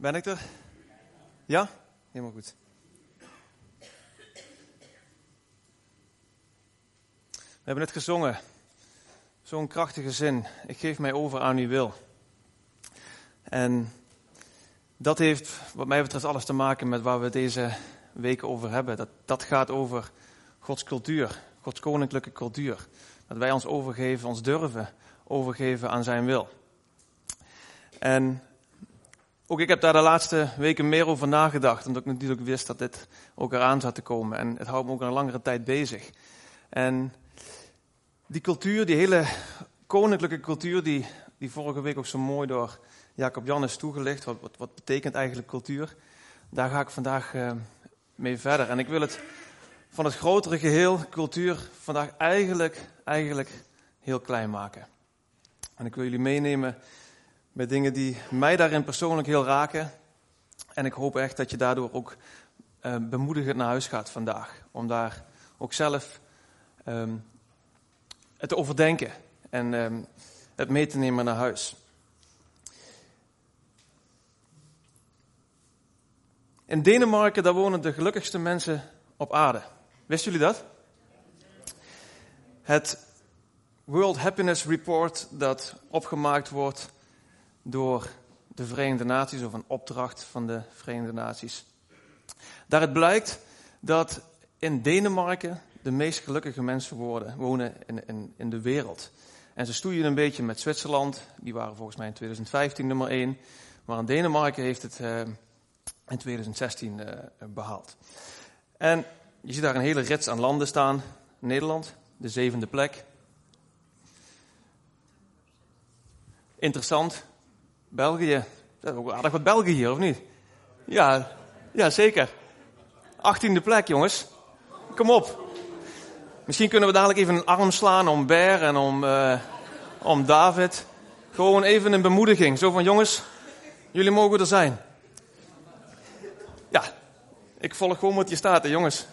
Ben ik er? Ja? Helemaal goed. We hebben net gezongen. Zo'n krachtige zin. Ik geef mij over aan uw wil. En dat heeft wat mij betreft alles te maken met waar we deze weken over hebben. Dat, dat gaat over Gods cultuur, Gods koninklijke cultuur. Dat wij ons overgeven, ons durven overgeven aan zijn wil. En ook ik heb daar de laatste weken meer over nagedacht, omdat ik natuurlijk wist dat dit ook eraan zat te komen. En het houdt me ook een langere tijd bezig. En die cultuur, die hele koninklijke cultuur, die, die vorige week ook zo mooi door Jacob Jan is toegelicht. Wat, wat, betekent eigenlijk cultuur? Daar ga ik vandaag uh, mee verder. En ik wil het van het grotere geheel, cultuur, vandaag eigenlijk, eigenlijk heel klein maken. En ik wil jullie meenemen met dingen die mij daarin persoonlijk heel raken. En ik hoop echt dat je daardoor ook uh, bemoedigend naar huis gaat vandaag. Om daar ook zelf um, het te overdenken en um, het mee te nemen naar huis. In Denemarken, daar wonen de gelukkigste mensen op aarde. Wisten jullie dat? Het World Happiness Report dat opgemaakt wordt door de Verenigde Naties of een opdracht van de Verenigde Naties. Daaruit blijkt dat in Denemarken de meest gelukkige mensen worden, wonen in, in, de wereld. En ze stoeien een beetje met Zwitserland, die waren volgens mij in 2015 nummer 1. Maar in Denemarken heeft het uh, in 2016 uh, behaald. En je ziet daar een hele rits aan landen staan. Nederland, de zevende plek. Interessant. België. Dat is ook aardig wat België hier, of niet? Ja, ja zeker. Achttiende plek, jongens. Kom op. Misschien kunnen we dadelijk even een arm slaan om Ber en om, uh, om David. Gewoon even een bemoediging. Zo van, jongens, jullie mogen er zijn. Ja, ik volg gewoon wat je staat, jongens.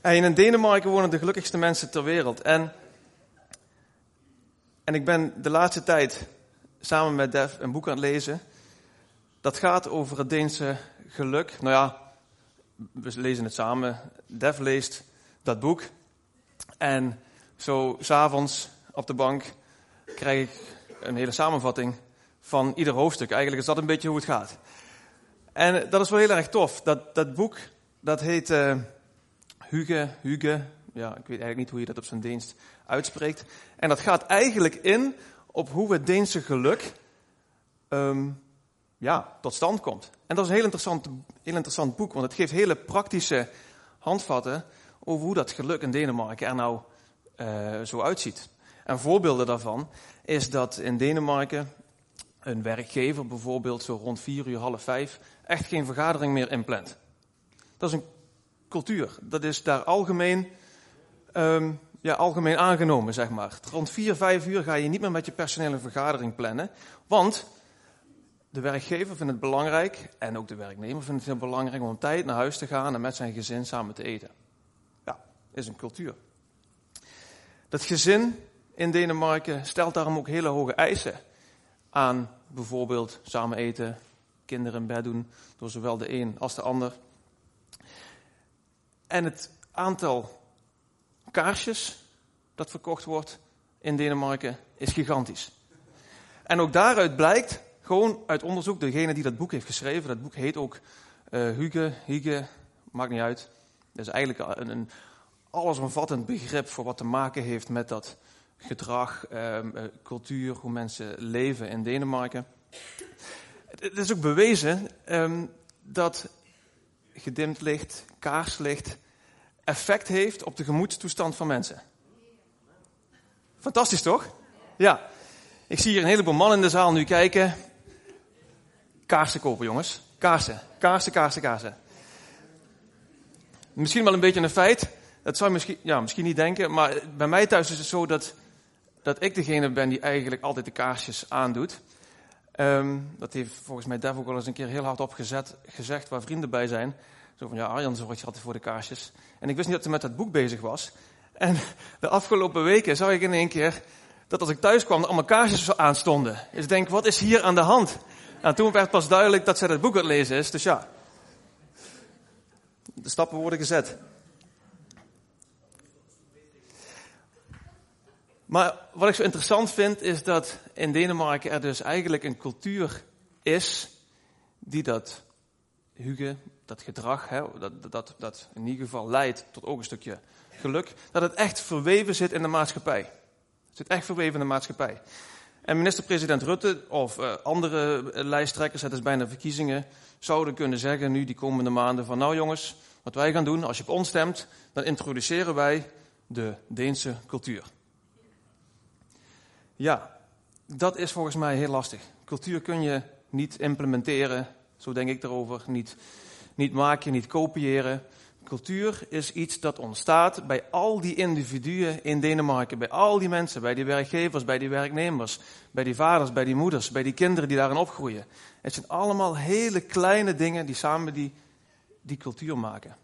En in Denemarken wonen de gelukkigste mensen ter wereld. En en ik ben de laatste tijd samen met Dev een boek aan het lezen. Dat gaat over het Deense geluk. Nou ja, we lezen het samen. Dev leest dat boek. En zo s'avonds op de bank krijg ik een hele samenvatting van ieder hoofdstuk. Eigenlijk is dat een beetje hoe het gaat. En dat is wel heel erg tof. Dat, dat boek, dat heet uh, Huge, Huge, ja, ik weet eigenlijk niet hoe je dat op zijn Deens uitspreekt. En dat gaat eigenlijk in op hoe het Deense geluk um, ja, tot stand komt. En dat is een heel interessant, heel interessant boek, want het geeft hele praktische handvatten over hoe dat geluk in Denemarken er nou uh, zo uitziet. En voorbeelden daarvan is dat in Denemarken een werkgever bijvoorbeeld zo rond vier uur, half vijf echt geen vergadering meer inplant. Dat is een cultuur. Dat is daar algemeen um, ja, algemeen aangenomen, zeg maar. Rond 4, 5 uur ga je niet meer met je personeel een vergadering plannen. Want de werkgever vindt het belangrijk, en ook de werknemer vindt het heel belangrijk, om tijd naar huis te gaan en met zijn gezin samen te eten. Ja, is een cultuur. Dat gezin in Denemarken stelt daarom ook hele hoge eisen aan bijvoorbeeld samen eten, kinderen in bed doen, door zowel de een als de ander. En het aantal kaarsjes dat verkocht wordt in Denemarken is gigantisch. En ook daaruit blijkt, gewoon uit onderzoek, degene die dat boek heeft geschreven, dat boek heet ook uh, Huge, Hige, maakt niet uit. Dat is eigenlijk een, een allesomvattend begrip voor wat te maken heeft met dat gedrag, uh, cultuur, hoe mensen leven in Denemarken. Het is ook bewezen um, dat gedimd licht, kaarslicht, effect heeft op de gemoedstoestand van mensen. Fantastisch toch? Ja. Ik zie hier een heleboel mannen in de zaal nu kijken. Kaarsen kopen, jongens. Kaarsen. Kaarsen, kaarsen, kaarsen. Misschien wel een beetje een feit. Dat zou je misschien, ja, misschien niet denken. Maar bij mij thuis is het zo dat, dat ik degene ben die eigenlijk altijd de kaarsjes aandoet. Um, dat heeft volgens mij Dev ook al eens een keer heel hard opgezet, gezegd waar vrienden bij zijn. Zo van, ja, Arjan zorgt altijd voor de kaarsjes. En ik wist niet dat hij met dat boek bezig was. En de afgelopen weken zag ik in één keer dat als ik thuis kwam, allemaal kaarsjes aanstonden. Dus ik denk, wat is hier aan de hand? En toen werd pas duidelijk dat zij het boek aan het lezen is. Dus ja, de stappen worden gezet. Maar wat ik zo interessant vind, is dat in Denemarken er dus eigenlijk een cultuur is die dat huge, dat gedrag, hè, dat, dat, dat in ieder geval leidt tot ook een stukje geluk, dat het echt verweven zit in de maatschappij. Het zit echt verweven in de maatschappij. En minister-president Rutte of uh, andere lijsttrekkers, het is bijna verkiezingen, zouden kunnen zeggen nu die komende maanden van nou jongens, wat wij gaan doen, als je op ons stemt, dan introduceren wij de Deense cultuur. Ja, dat is volgens mij heel lastig. Cultuur kun je niet implementeren, zo denk ik erover, niet, niet maken, niet kopiëren. Cultuur is iets dat ontstaat bij al die individuen in Denemarken, bij al die mensen, bij die werkgevers, bij die werknemers, bij die vaders, bij die moeders, bij die kinderen die daarin opgroeien. Het zijn allemaal hele kleine dingen die samen die, die cultuur maken.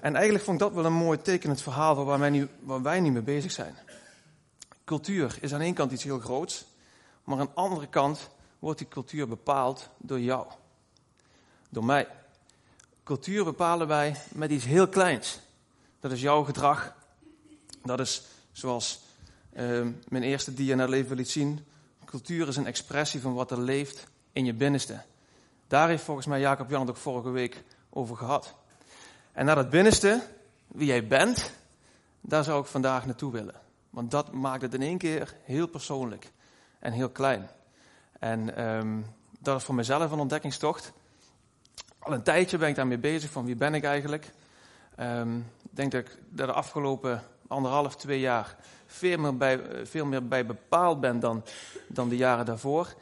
En eigenlijk vond ik dat wel een mooi tekenend verhaal waar wij, nu, waar wij niet mee bezig zijn. Cultuur is aan één kant iets heel groots, maar aan de andere kant wordt die cultuur bepaald door jou, door mij. Cultuur bepalen wij met iets heel kleins. Dat is jouw gedrag. Dat is zoals uh, mijn eerste dia naar leven liet zien. Cultuur is een expressie van wat er leeft in je binnenste. Daar heeft volgens mij Jacob Jan het ook vorige week over gehad. En naar dat binnenste, wie jij bent, daar zou ik vandaag naartoe willen. Want dat maakt het in één keer heel persoonlijk en heel klein. En um, dat is voor mezelf een ontdekkingstocht. Al een tijdje ben ik daarmee bezig, van wie ben ik eigenlijk. Um, ik denk dat ik de afgelopen anderhalf, twee jaar veel meer bij, veel meer bij bepaald ben dan, dan de jaren daarvoor.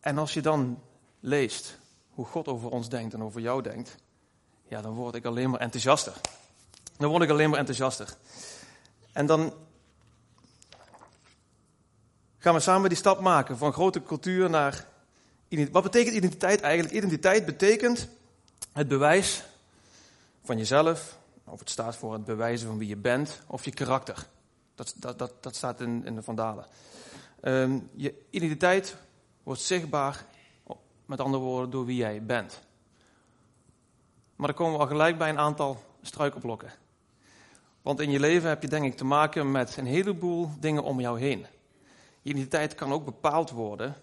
En als je dan leest hoe God over ons denkt en over jou denkt, ja, dan word ik alleen maar enthousiaster. Dan word ik alleen maar enthousiaster. En dan gaan we samen die stap maken van grote cultuur naar. Wat betekent identiteit eigenlijk? Identiteit betekent het bewijs van jezelf, of het staat voor het bewijzen van wie je bent, of je karakter. Dat, dat, dat, staat in, in de Vandalen. Um, je identiteit wordt zichtbaar, met andere woorden, door wie jij bent. Maar dan komen we al gelijk bij een aantal struikelblokken. Want in je leven heb je denk ik te maken met een heleboel dingen om jou heen. Je identiteit kan ook bepaald worden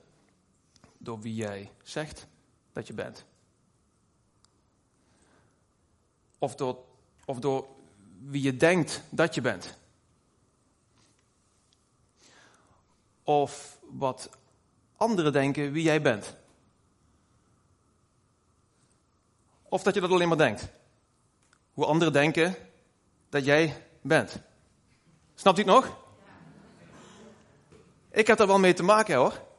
door wie jij zegt dat je bent. Of door, of door wie je denkt dat je bent. Of wat anderen denken wie jij bent. Of dat je dat alleen maar denkt. Hoe anderen denken dat jij bent. Snapt u het nog? Ik heb daar wel mee te maken hoor.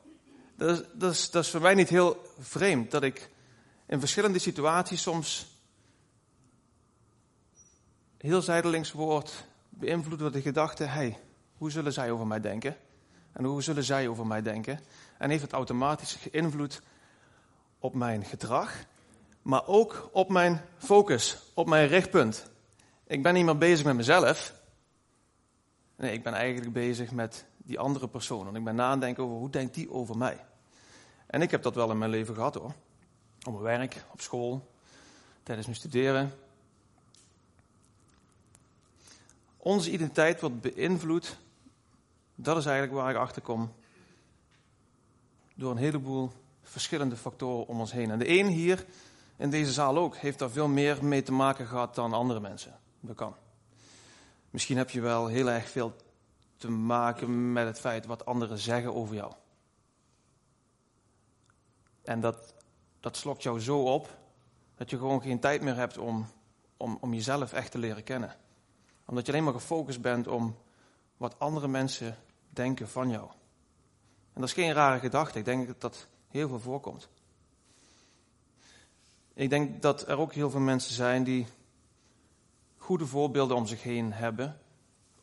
Dat is, voor mij niet heel vreemd dat ik in verschillende situaties soms heel zijdelings word beïnvloed door de gedachte: hey, hoe zullen zij over mij denken? En hoe zullen zij over mij denken? En heeft het automatisch invloed op mijn gedrag, maar ook op mijn focus, op mijn richtpunt. Ik ben niet meer bezig met mezelf. Nee, ik ben eigenlijk bezig met die andere persoon. En ik ben nadenken over hoe denkt die over mij. En ik heb dat wel in mijn leven gehad hoor. Op mijn werk, op school, tijdens mijn studeren. Onze identiteit wordt beïnvloed. Dat is eigenlijk waar ik achter kom. Door een heleboel verschillende factoren om ons heen. En de een hier in deze zaal ook heeft daar veel meer mee te maken gehad dan andere mensen. Dat kan. Misschien heb je wel heel erg veel te maken met het feit wat anderen zeggen over jou. En dat, dat slokt jou zo op dat je gewoon geen tijd meer hebt om, om, om jezelf echt te leren kennen. Omdat je alleen maar gefocust bent om wat andere mensen denken van jou. En dat is geen rare gedachte. Ik denk dat dat heel veel voorkomt. Ik denk dat er ook heel veel mensen zijn die goede voorbeelden om zich heen hebben,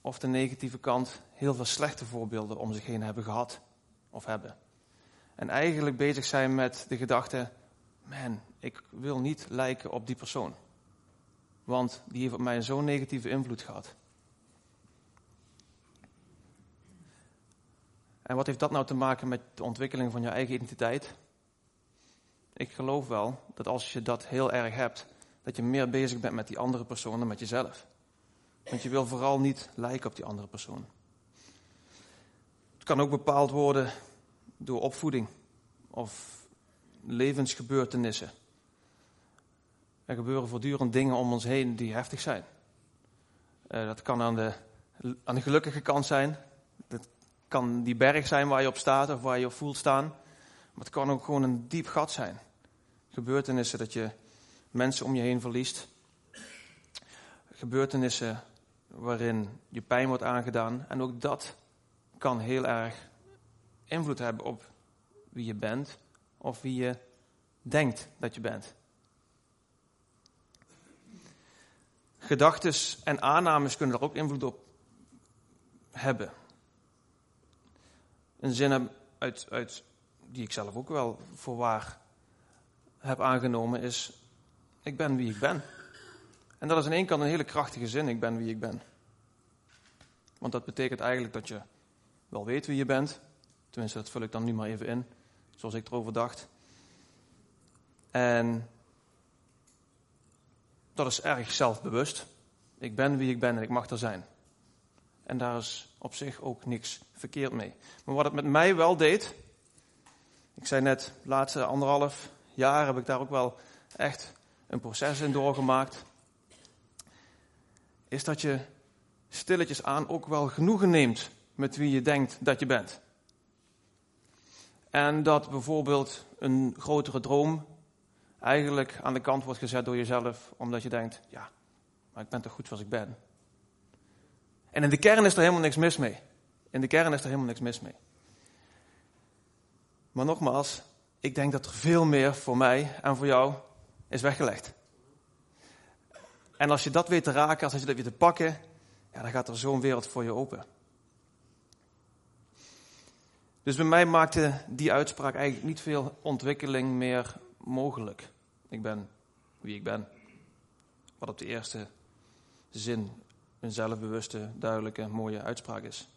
of de negatieve kant heel veel slechte voorbeelden om zich heen hebben gehad of hebben. En eigenlijk bezig zijn met de gedachte: man, ik wil niet lijken op die persoon. Want die heeft op mij zo'n negatieve invloed gehad. En wat heeft dat nou te maken met de ontwikkeling van je eigen identiteit? Ik geloof wel dat als je dat heel erg hebt, dat je meer bezig bent met die andere persoon dan met jezelf. Want je wil vooral niet lijken op die andere persoon. Het kan ook bepaald worden door opvoeding of levensgebeurtenissen. Er gebeuren voortdurend dingen om ons heen die heftig zijn. Uh, dat kan aan de, aan de gelukkige kant zijn. Dat kan die berg zijn waar je op staat of waar je op voelt staan. Maar het kan ook gewoon een diep gat zijn. Gebeurtenissen dat je mensen om je heen verliest. Gebeurtenissen waarin je pijn wordt aangedaan. En ook dat kan heel erg invloed hebben op wie je bent of wie je denkt dat je bent. Gedachtes en aannames kunnen daar ook invloed op hebben. Een zin uit, uit, die ik zelf ook wel voor waar heb aangenomen is: Ik ben wie ik ben. En dat is aan één kant een hele krachtige zin: Ik ben wie ik ben. Want dat betekent eigenlijk dat je wel weet wie je bent. Tenminste, dat vul ik dan nu maar even in, zoals ik erover dacht. En dat is erg zelfbewust. Ik ben wie ik ben en ik mag er zijn. En daar is op zich ook niks verkeerd mee. Maar wat het met mij wel deed, ik zei net, de laatste anderhalf jaar heb ik daar ook wel echt een proces in doorgemaakt, is dat je stilletjes aan ook wel genoegen neemt met wie je denkt dat je bent. En dat bijvoorbeeld een grotere droom eigenlijk aan de kant wordt gezet door jezelf, omdat je denkt, ja, maar ik ben toch goed zoals ik ben. En in de kern is er helemaal niks mis mee. In de kern is er helemaal niks mis mee. Maar nogmaals, ik denk dat er veel meer voor mij en voor jou is weggelegd. En als je dat weet te raken, als je dat weet te pakken, ja, dan gaat er zo'n wereld voor je open. Dus bij mij maakte die uitspraak eigenlijk niet veel ontwikkeling meer mogelijk. Ik ben wie ik ben. Wat op de eerste zin een zelfbewuste, duidelijke, mooie uitspraak is.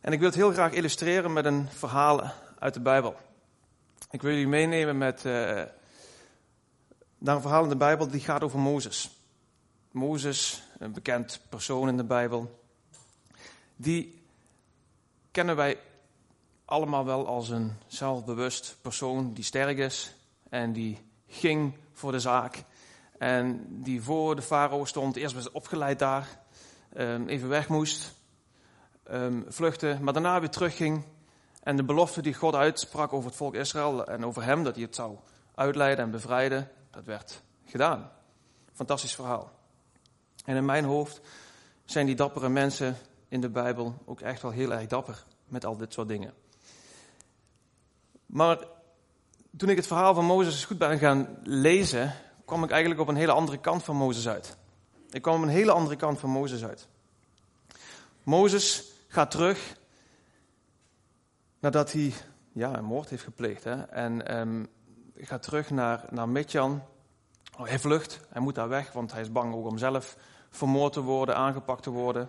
En ik wil het heel graag illustreren met een verhaal uit de Bijbel. Ik wil jullie meenemen met, uh, naar een verhaal in de Bijbel die gaat over Mozes. Mozes, een bekend persoon in de Bijbel, die kennen wij allemaal wel als een zelfbewust persoon die sterk is en die ging voor de zaak. En die voor de farao stond, eerst was opgeleid daar, ehm, even weg moest, um, vluchten, maar daarna weer terugging. En de belofte die God uitsprak over het volk Israël en over hem, dat hij het zou uitleiden en bevrijden, dat werd gedaan. Fantastisch verhaal. En in mijn hoofd zijn die dappere mensen in de Bijbel ook echt wel heel erg dapper met al dit soort dingen. Maar toen ik het verhaal van Mozes goed ben gaan lezen, kwam ik eigenlijk op een hele andere kant van Mozes uit. Ik kwam op een hele andere kant van Mozes uit. Mozes gaat terug nadat hij ja, een moord heeft gepleegd. Hè? En um, gaat terug naar, naar. Oh, hij vlucht, hij moet daar weg, want hij is bang ook om zelf vermoord te worden, aangepakt te worden.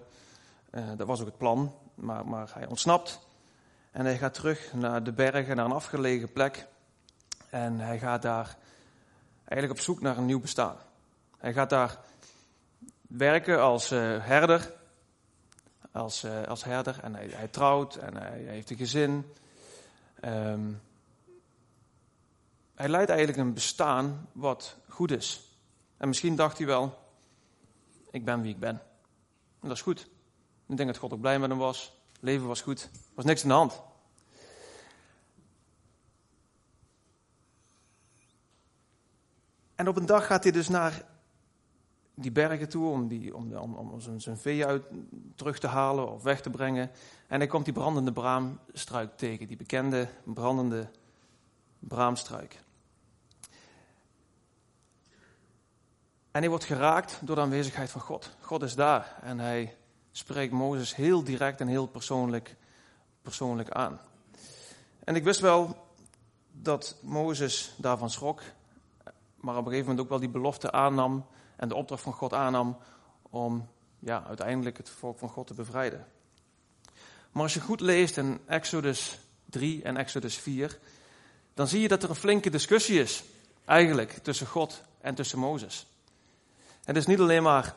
Uh, dat was ook het plan, maar, maar hij ontsnapt. En hij gaat terug naar de bergen, naar een afgelegen plek. En hij gaat daar eigenlijk op zoek naar een nieuw bestaan. Hij gaat daar werken als uh, herder. Als, uh, als herder. En hij, trouwt en hij, heeft een gezin. Um, hij leidt eigenlijk een bestaan wat goed is. En misschien dacht hij wel, ik ben wie ik ben. En dat is goed. Ik denk dat God ook blij met hem was. Leven was goed. Er was niks aan de hand. En op een dag gaat hij dus naar die bergen toe om, die, om, om, om zijn, zijn vee uit terug te halen of weg te brengen. En hij komt die brandende braamstruik tegen, die bekende brandende braamstruik. En hij wordt geraakt door de aanwezigheid van God. God is daar en hij spreekt Mozes heel direct en heel persoonlijk, persoonlijk aan. En ik wist wel dat Mozes daarvan schrok, maar op een gegeven moment ook wel die belofte aannam en de opdracht van God aannam om ja, uiteindelijk het volk van God te bevrijden. Maar als je goed leest in Exodus 3 en Exodus 4, dan zie je dat er een flinke discussie is, eigenlijk, tussen God en tussen Mozes. Het is niet alleen maar,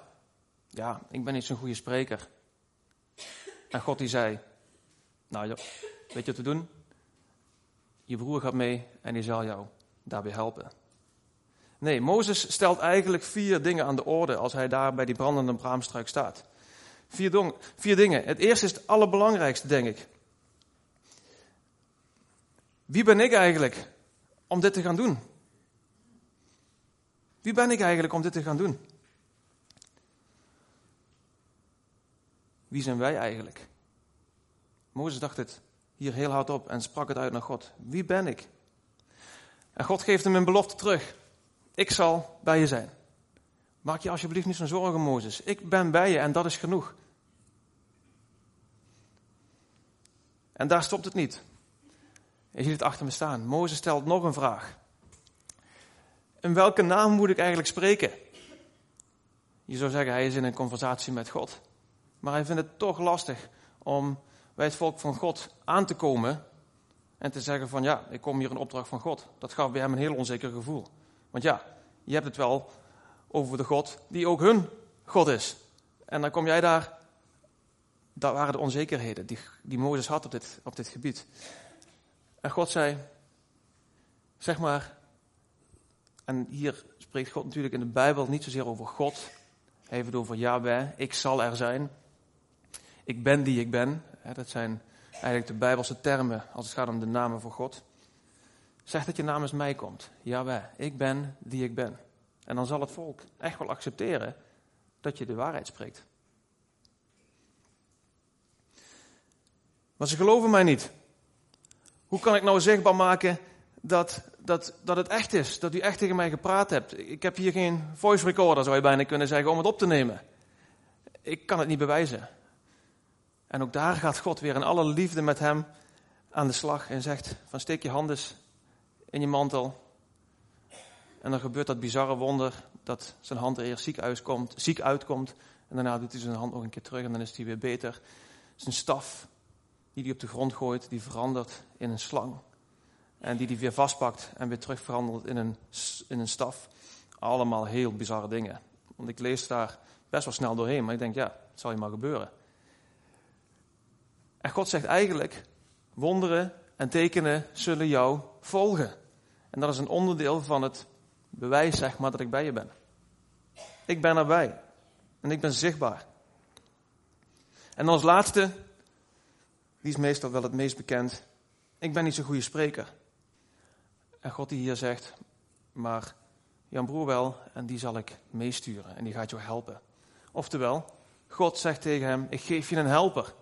ja, ik ben niet zo'n goede spreker. En God die zei, nou ja, weet je wat te doen? Je broer gaat mee en die zal jou daarbij helpen. Nee, Mozes stelt eigenlijk vier dingen aan de orde als hij daar bij die brandende braamstruik staat. Vier, vier dingen. Het eerste is het allerbelangrijkste, denk ik. Wie ben ik eigenlijk om dit te gaan doen? Wie ben ik eigenlijk om dit te gaan doen? Wie zijn wij eigenlijk? Mozes dacht het hier heel hard op en sprak het uit naar God. Wie ben ik? En God geeft hem een belofte terug. Ik zal bij je zijn. Maak je alsjeblieft niet zo'n zorgen, Mozes. Ik ben bij je en dat is genoeg. En daar stopt het niet. Je ziet het achter me staan. Mozes stelt nog een vraag. In welke naam moet ik eigenlijk spreken? Je zou zeggen, hij is in een conversatie met God. Maar hij vindt het toch lastig om bij het volk van God aan te komen en te zeggen van ja, ik kom hier een opdracht van God. Dat gaf bij hem een heel onzeker gevoel. Want ja, je hebt het wel over de God die ook hun God is. En dan kom jij daar, daar waren de onzekerheden die, die Mozes had op dit, op dit gebied. En God zei, zeg maar, en hier spreekt God natuurlijk in de Bijbel niet zozeer over God. Heeft het over Yahweh, ik zal er zijn. Ik ben die ik ben. Dat zijn eigenlijk de Bijbelse termen als het gaat om de namen voor God. Zeg dat je namens mij komt. Jawel, ik ben die ik ben. En dan zal het volk echt wel accepteren dat je de waarheid spreekt. Maar ze geloven mij niet. Hoe kan ik nou zichtbaar maken dat, dat, dat het echt is? Dat u echt tegen mij gepraat hebt? Ik heb hier geen voice recorder, zou je bijna kunnen zeggen, om het op te nemen. Ik kan het niet bewijzen. En ook daar gaat God weer in alle liefde met hem aan de slag en zegt: van steek je handen in je mantel. En dan gebeurt dat bizarre wonder dat zijn hand er eerst ziek uitkomt, ziek uitkomt. En daarna doet hij zijn hand nog een keer terug en dan is hij weer beter. Zijn staf die hij op de grond gooit, die verandert in een slang. En die hij weer vastpakt en weer terug verandert in een, in een staf. Allemaal heel bizarre dingen. Want ik lees daar best wel snel doorheen, maar ik denk, ja, het zal je maar gebeuren. En God zegt eigenlijk, wonderen en tekenen zullen jou volgen. En dat is een onderdeel van het bewijs, zeg maar, dat ik bij je ben. Ik ben erbij. En ik ben zichtbaar. En als laatste, die is meestal wel het meest bekend. Ik ben niet zo'n goede spreker. En God die hier zegt, maar Jan broer wel, en die zal ik meesturen en die gaat jou helpen. Oftewel, God zegt tegen hem, ik geef je een helper.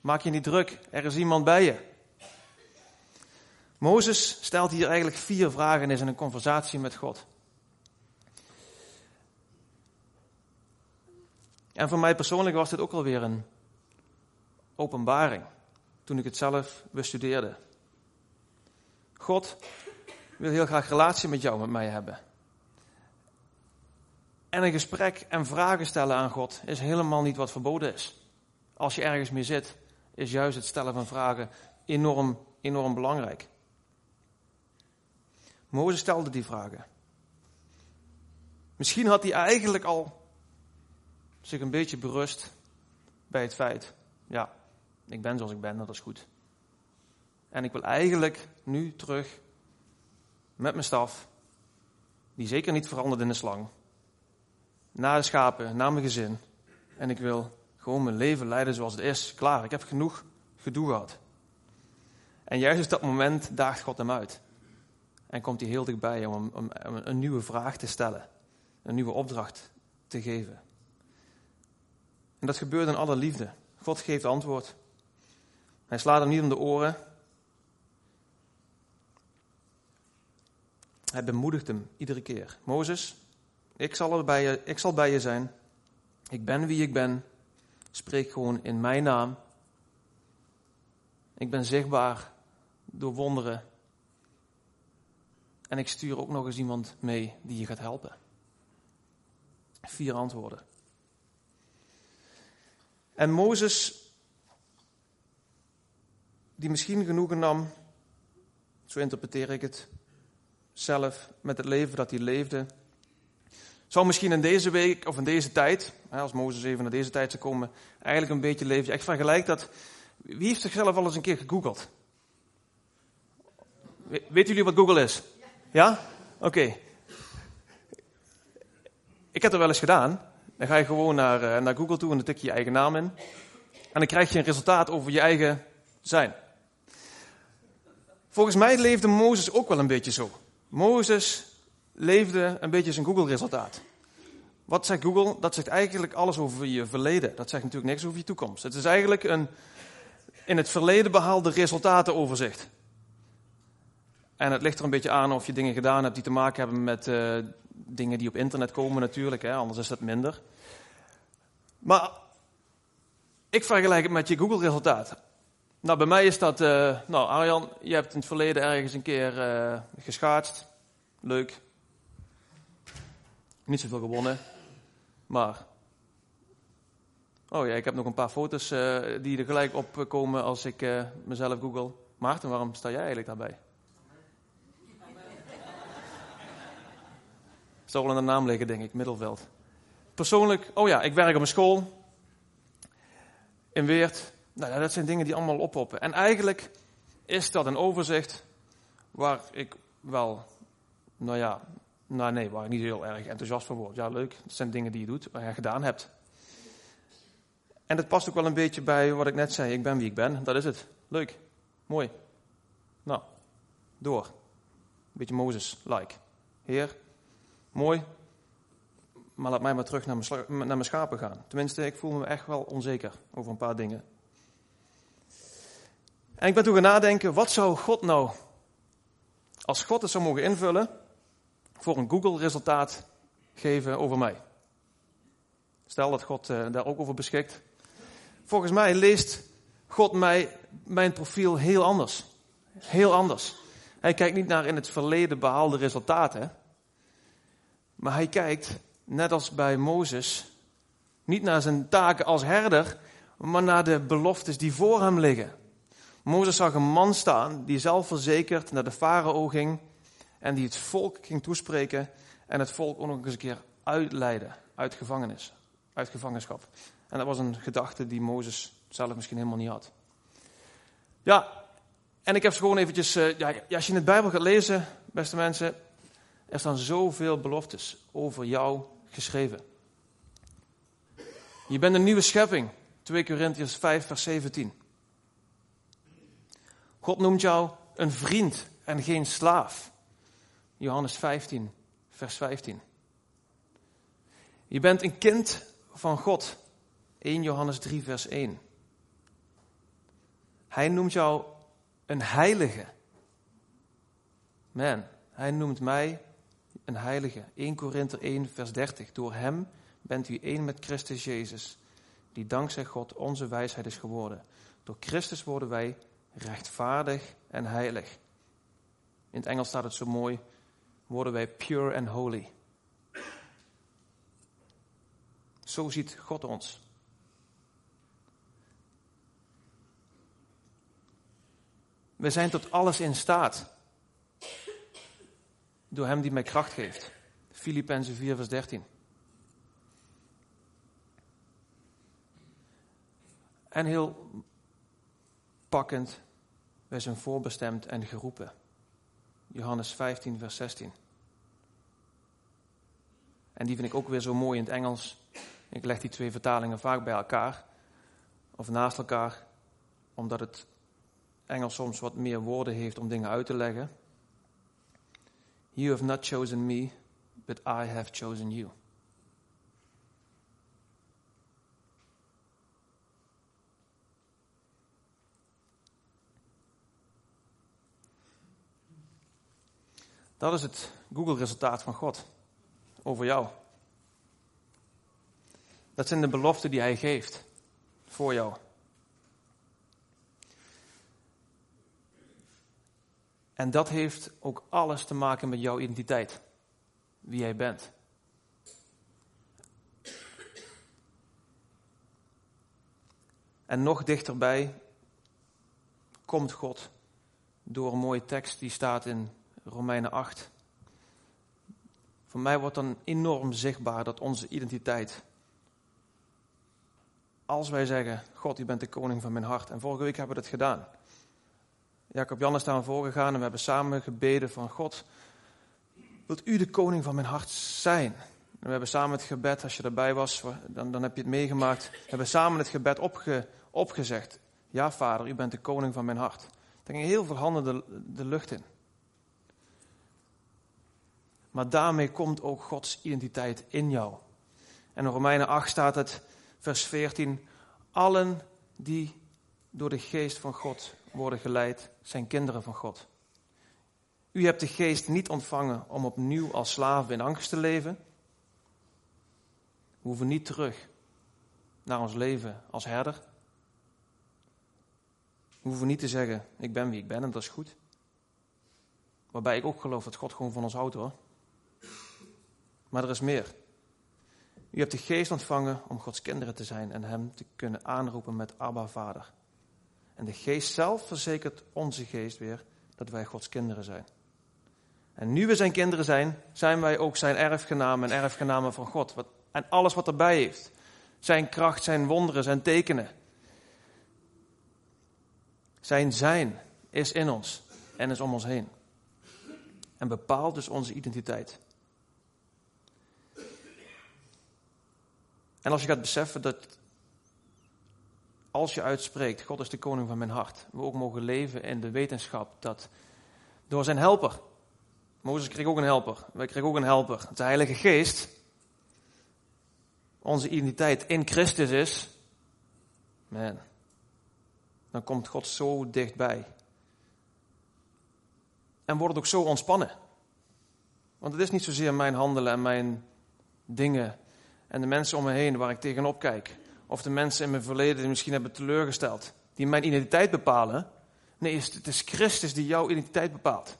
Maak je niet druk, er is iemand bij je. Mozes stelt hier eigenlijk vier vragen in een conversatie met God. En voor mij persoonlijk was dit ook alweer een openbaring toen ik het zelf bestudeerde. God wil heel graag relatie met jou, met mij hebben. En een gesprek en vragen stellen aan God is helemaal niet wat verboden is. Als je ergens mee zit, is juist het stellen van vragen enorm, enorm belangrijk. Mozes stelde die vragen. Misschien had hij eigenlijk al zich een beetje berust bij het feit, ja, ik ben zoals ik ben, dat is goed. En ik wil eigenlijk nu terug met mijn staf, die zeker niet verandert in een slang, naar de schapen, naar mijn gezin. En ik wil gewoon mijn leven leiden zoals het is. Klaar, ik heb genoeg gedoe gehad. En juist op dat moment daagt God hem uit. En komt hij heel dichtbij om, om, om een nieuwe vraag te stellen. Een nieuwe opdracht te geven. En dat gebeurt in alle liefde. God geeft antwoord. Hij slaat hem niet om de oren. Hij bemoedigt hem iedere keer. Mozes, ik zal, bij je, ik zal bij je zijn. Ik ben wie ik ben. Spreek gewoon in mijn naam. Ik ben zichtbaar door wonderen En ik stuur ook nog eens iemand mee die je gaat helpen. Vier antwoorden. En Mozes, die misschien genoegen nam, zo interpreteer ik het zelf, met het leven dat hij leefde, zou misschien in deze week of in deze tijd, als Mozes even naar deze tijd zou komen, eigenlijk een beetje leven. Ik vergelijk dat. Wie heeft zichzelf al eens een keer gegoogeld? Weten jullie wat Google is? Ja? Oké. Ik heb het wel eens gedaan. Dan ga je gewoon naar, eh, naar Google toe en dan tik je je eigen naam in. En dan krijg je een resultaat over je eigen zijn. Volgens mij leefde Mozes ook wel een beetje zo. Mozes leefde een beetje zijn Google-resultaat. Wat zegt Google? Dat zegt eigenlijk alles over je verleden. Dat zegt natuurlijk niks over je toekomst. Het is eigenlijk een in het verleden behaalde resultatenoverzicht. En het ligt er een beetje aan of je dingen gedaan hebt die te maken hebben met uh, dingen die op internet komen natuurlijk, hè, anders is dat minder. Maar ik vergelijk het met je Google-resultaat. Nou, bij mij is dat, uh, nou Arjan, je hebt in het verleden ergens een keer uh, geschaatst. Leuk. Niet zoveel gewonnen. Maar, oh ja, ik heb nog een paar foto's die er gelijk op komen als ik mezelf google. Maarten, waarom sta jij eigenlijk daarbij? Zal wel in de naam liggen, denk ik, Middelveld. Persoonlijk, oh ja, ik werk op een school. In Weert. Nou dat zijn dingen die allemaal oppoppen. En eigenlijk is dat een overzicht waar ik wel, nou ja, nou nee, waar ik niet heel erg enthousiast van word. Ja, leuk. Dat zijn dingen die je doet, waar je gedaan hebt. En het past ook wel een beetje bij wat ik net zei. Ik ben wie ik ben. Dat is het. Leuk. Mooi. Nou, door. Beetje Mozes-like. Heer, mooi, maar laat mij maar terug naar mijn, naar mijn schapen gaan. Tenminste, ik voel me echt wel onzeker over een paar dingen. En ik ben toen gaan nadenken, wat zou God nou, als God het zou mogen invullen, voor een Google-resultaat geven over mij? Stel dat God uh, daar ook over beschikt. Volgens mij leest God mij, mijn profiel heel anders. Heel anders. Hij kijkt niet naar in het verleden behaalde resultaten. Maar hij kijkt, net als bij Mozes, niet naar zijn taken als herder, maar naar de beloftes die voor hem liggen. Mozes zag een man staan die zelfverzekerd naar de farao ging en die het volk ging toespreken en het volk ook nog eens een keer uitleiden uit gevangenis, uit gevangenschap. En dat was een gedachte die Mozes zelf misschien helemaal niet had. Ja, en ik heb ze gewoon eventjes, uh, ja, als je in de Bijbel gaat lezen, beste mensen, er staan zoveel beloftes over jou geschreven. Je bent een nieuwe schepping. 2 Corinthians 5, vers 17. God noemt jou een vriend en geen slaaf. Johannes 15, vers 15. Je bent een kind van God. 1 Johannes 3, vers 1. Hij noemt jou een heilige. Man, hij noemt mij een heilige. 1 Korinther 1, vers 30. Door hem bent u één met Christus Jezus, die dankzij God onze wijsheid is geworden. Door Christus worden wij rechtvaardig en heilig. In het Engels staat het zo mooi, worden wij pure and holy. Zo ziet God ons. We zijn tot alles in staat door hem die mij kracht geeft. Filippenzen 4, vers 13. En heel pakkend, wij zijn voorbestemd en geroepen. Johannes 15, vers 16. En die vind ik ook weer zo mooi in het Engels. Ik leg die twee vertalingen vaak bij elkaar, of naast elkaar, omdat het Engels soms wat meer woorden heeft om dingen uit te leggen. You have not chosen me, but I have chosen you. Dat is het Google-resultaat van God over jou. Dat zijn de beloften die Hij geeft voor jou. En dat heeft ook alles te maken met jouw identiteit. Wie jij bent. En nog dichterbij komt God door een mooie tekst die staat in Romeinen 8. Voor mij wordt dan enorm zichtbaar dat onze identiteit. Als wij zeggen, God, u bent de koning van mijn hart. En vorige week hebben we dat gedaan. Jacob Jan is daar voorgegaan en we hebben samen gebeden van God, wilt u de koning van mijn hart zijn? En we hebben samen het gebed, als je erbij was, dan, dan heb je het meegemaakt. We hebben samen het gebed opge, opgezegd. Ja, vader, u bent de koning van mijn hart. Er ging heel veel handen de, de lucht in. Maar daarmee komt ook Gods identiteit in jou. En in Romeinen 8 staat het, vers 14. Allen die door de geest van God worden geleid, zijn kinderen van God. U hebt de geest niet ontvangen om opnieuw als slaven in angst te leven. We hoeven niet terug naar ons leven als herder. We hoeven niet te zeggen, ik ben wie ik ben en dat is goed. Waarbij ik ook geloof dat God gewoon van ons houdt hoor. Maar er is meer. U hebt de geest ontvangen om Gods kinderen te zijn en Hem te kunnen aanroepen met Abba Vader. En de geest zelf verzekert onze geest weer dat wij Gods kinderen zijn. En nu we zijn kinderen zijn, zijn wij ook zijn erfgenamen en erfgenamen van God. En alles wat erbij heeft. Zijn kracht, zijn wonderen, zijn tekenen. Zijn zijn is in ons en is om ons heen. En bepaalt dus onze identiteit. En als je gaat beseffen dat als je uitspreekt, God is de koning van mijn hart, we ook mogen leven in de wetenschap dat door zijn helper, Mozes kreeg ook een helper, wij kregen ook een helper, de Heilige Geest, onze identiteit in Christus is, man, dan komt God zo dichtbij. En wordt het ook zo ontspannen. Want het is niet zozeer mijn handelen en mijn dingen en de mensen om me heen waar ik tegenop kijk. Of de mensen in mijn verleden die misschien hebben teleurgesteld. Die mijn identiteit bepalen. Nee, het is Christus die jouw identiteit bepaalt.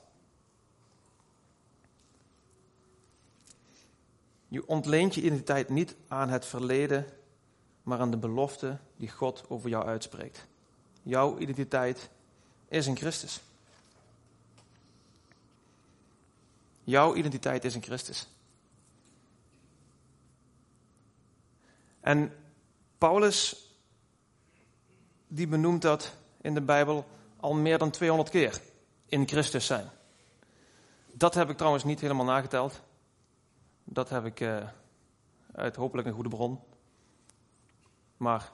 Je ontleent je identiteit niet aan het verleden, maar aan de belofte die God over jou uitspreekt. Jouw identiteit is in Christus. Jouw identiteit is in Christus. En Paulus, die benoemt dat in de Bijbel al meer dan 200 keer. In Christus zijn. Dat heb ik trouwens niet helemaal nageteld. Dat heb ik uh, uit hopelijk een goede bron. Maar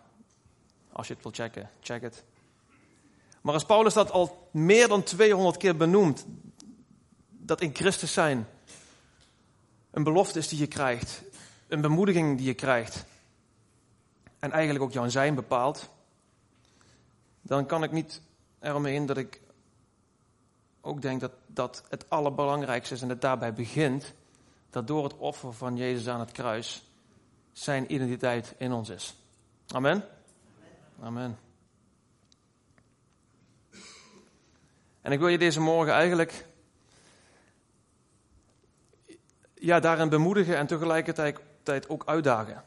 als je het wil checken, check het. Maar als Paulus dat al meer dan 200 keer benoemt, dat in Christus zijn een belofte is die je krijgt, een bemoediging die je krijgt, en eigenlijk ook jouw zijn bepaalt, dan kan ik niet eromheen dat ik ook denk dat, dat het allerbelangrijkste is en het daarbij begint, dat door het offer van Jezus aan het kruis zijn identiteit in ons is. Amen? Amen. En ik wil je deze morgen eigenlijk ja, daarin bemoedigen en tegelijkertijd ook uitdagen.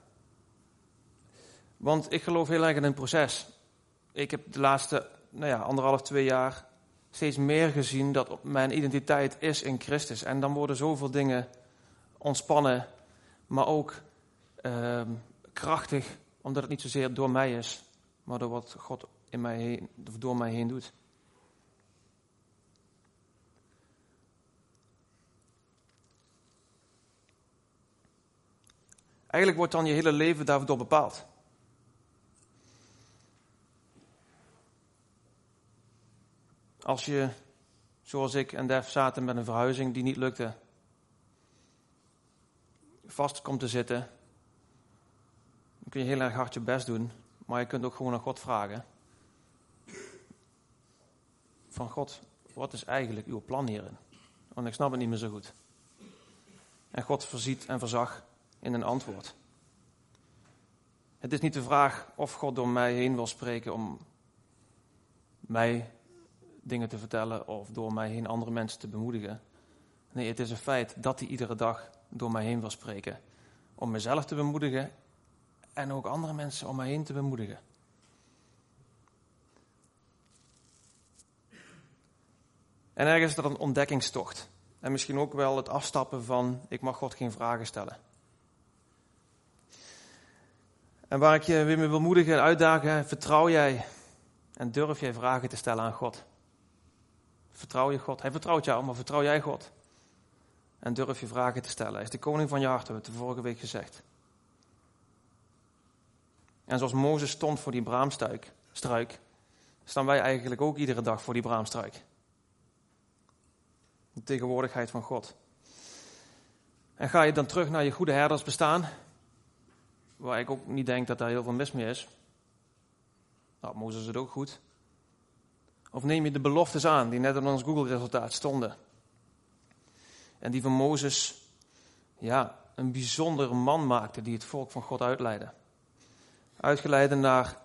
Want ik geloof heel erg in een proces. Ik heb de laatste nou ja, anderhalf, twee jaar steeds meer gezien dat mijn identiteit is in Christus. En dan worden zoveel dingen ontspannen, maar ook uh, krachtig, omdat het niet zozeer door mij is, maar door wat God in mij door mij heen doet. Eigenlijk wordt dan je hele leven daardoor bepaald. Als je, zoals ik en Def zaten met een verhuizing die niet lukte, vast komt te zitten, dan kun je heel erg hard je best doen, maar je kunt ook gewoon aan God vragen. Van God, wat is eigenlijk uw plan hierin? Want ik snap het niet meer zo goed. En God voorziet en verzag in een antwoord. Het is niet de vraag of God door mij heen wil spreken om mij dingen te vertellen of door mij heen andere mensen te bemoedigen. Nee, het is een feit dat hij iedere dag door mij heen wil spreken. Om mezelf te bemoedigen en ook andere mensen om mij heen te bemoedigen. En ergens is er een ontdekkingstocht. En misschien ook wel het afstappen van ik mag God geen vragen stellen. En waar ik je weer mee wil moedigen en uitdagen, vertrouw jij en durf jij vragen te stellen aan God. Vertrouw je God. Hij vertrouwt jou, maar vertrouw jij God. En durf je vragen te stellen. Hij is de koning van je hart, hebben het de vorige week gezegd. En zoals Mozes stond voor die braamstruik, struik, staan wij eigenlijk ook iedere dag voor die braamstruik. De tegenwoordigheid van God. En ga je dan terug naar je goede herders bestaan, waar ik ook niet denk dat daar heel veel mis mee is. Nou, Mozes het ook goed. Of neem je de beloftes aan die net in ons Google-resultaat stonden. En die van Mozes, ja, een bijzondere man maakte die het volk van God uitleidde. Uitgeleide naar,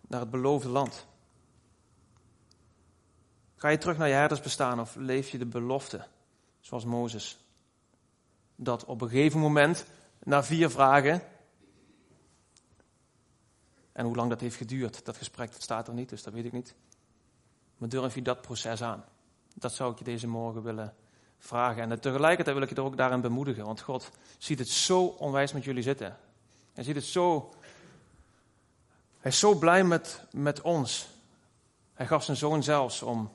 naar het beloofde land. Ga je terug naar je herdersbestaan of leef je de belofte, zoals Mozes? Dat op een gegeven moment, na vier vragen, en hoe lang dat heeft geduurd, dat gesprek, dat staat er niet, dus dat weet ik niet. Maar durf je dat proces aan? Dat zou ik je deze morgen willen vragen. En tegelijkertijd wil ik je er ook daarin bemoedigen, want God ziet het zo onwijs met jullie zitten. Hij ziet het zo. Hij is zo blij met, met ons. Hij gaf zijn zoon zelfs om,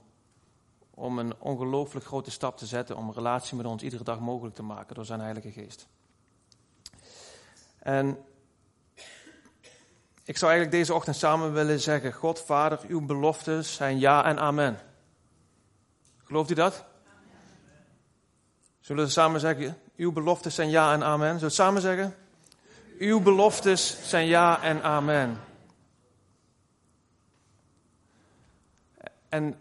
om een ongelooflijk grote stap te zetten, om een relatie met ons iedere dag mogelijk te maken door zijn Heilige Geest. En ik zou eigenlijk deze ochtend samen willen zeggen: God, Vader, uw beloftes zijn ja en amen. Gelooft u dat? Zullen we samen zeggen: Uw beloftes zijn ja en amen? Zullen we samen zeggen? Uw beloftes zijn ja en amen. En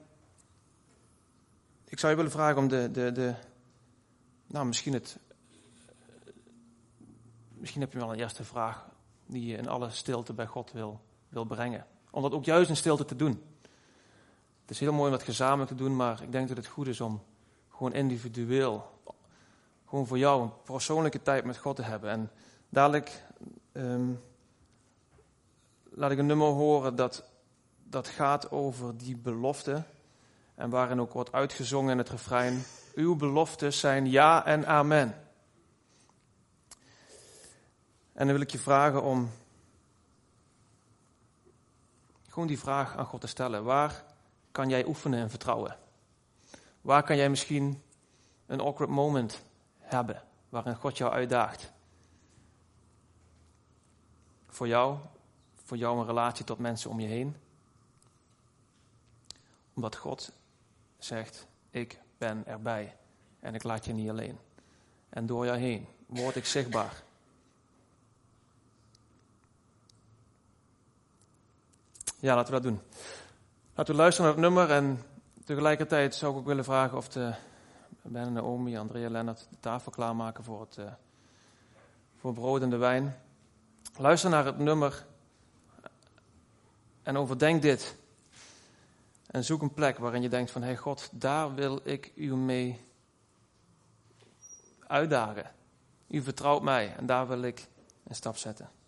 ik zou je willen vragen om de, de, de nou misschien het, misschien heb je wel een eerste vraag die je in alle stilte bij God wil, wil brengen. Om dat ook juist in stilte te doen. Het is heel mooi om dat gezamenlijk te doen, maar ik denk dat het goed is om gewoon individueel, gewoon voor jou een persoonlijke tijd met God te hebben. En dadelijk um, laat ik een nummer horen dat, dat gaat over die belofte. En waarin ook wordt uitgezongen in het refrein: Uw beloftes zijn ja en amen. En dan wil ik je vragen om gewoon die vraag aan God te stellen. Waar kan jij oefenen en vertrouwen? Waar kan jij misschien een awkward moment hebben waarin God jou uitdaagt? Voor jou, voor jou een relatie tot mensen om je heen. Omdat God zegt, ik ben erbij en ik laat je niet alleen. En door jou heen word ik zichtbaar. Ja, laten we dat doen. Laten we luisteren naar het nummer en tegelijkertijd zou ik ook willen vragen of de Ben, Naomi, Andrea, Lennart de tafel klaarmaken voor het uh, voor brood en de wijn. Luister naar het nummer en overdenk dit. En zoek een plek waarin je denkt van, hey God, daar wil ik u mee uitdagen. U vertrouwt mij en daar wil ik een stap zetten.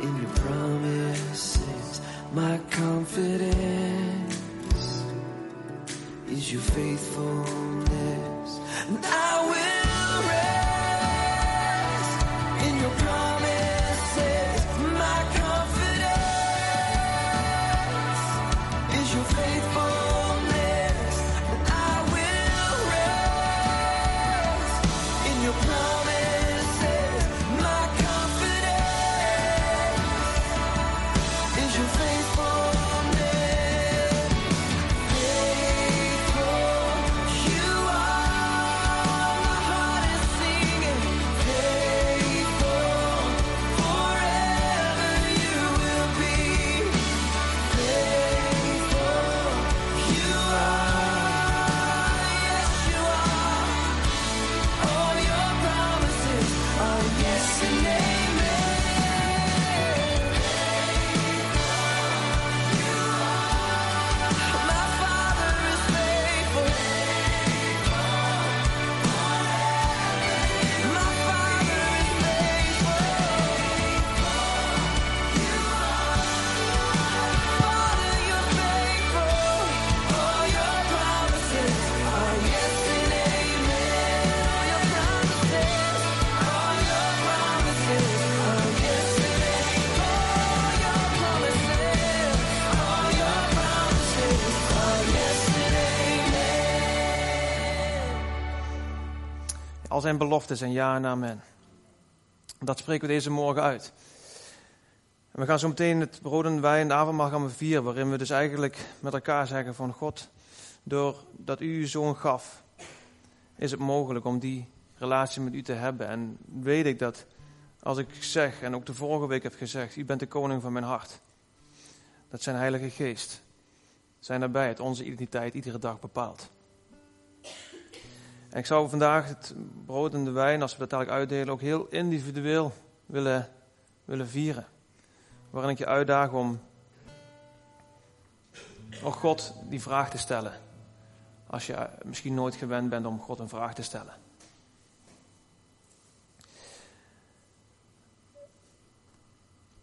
In your promises. My confidence is your faithfulness. And I zijn beloften zijn ja en amen. Dat spreken we deze morgen uit. En we gaan zo meteen het brood en wijn, de avondmaal gaan we vieren, waarin we dus eigenlijk met elkaar zeggen van God, doordat u uw zoon gaf, is het mogelijk om die relatie met u te hebben. En weet ik dat als ik zeg, en ook de vorige week heb gezegd, u bent de koning van mijn hart. Dat zijn Heilige Geest. Zijn daarbij het onze identiteit iedere dag bepaalt. En ik zou vandaag het brood en de wijn, als we dat dadelijk uitdelen, ook heel individueel willen, willen vieren. Waarin ik je uitdaag om, ook God die vraag te stellen. Als je misschien nooit gewend bent om God een vraag te stellen.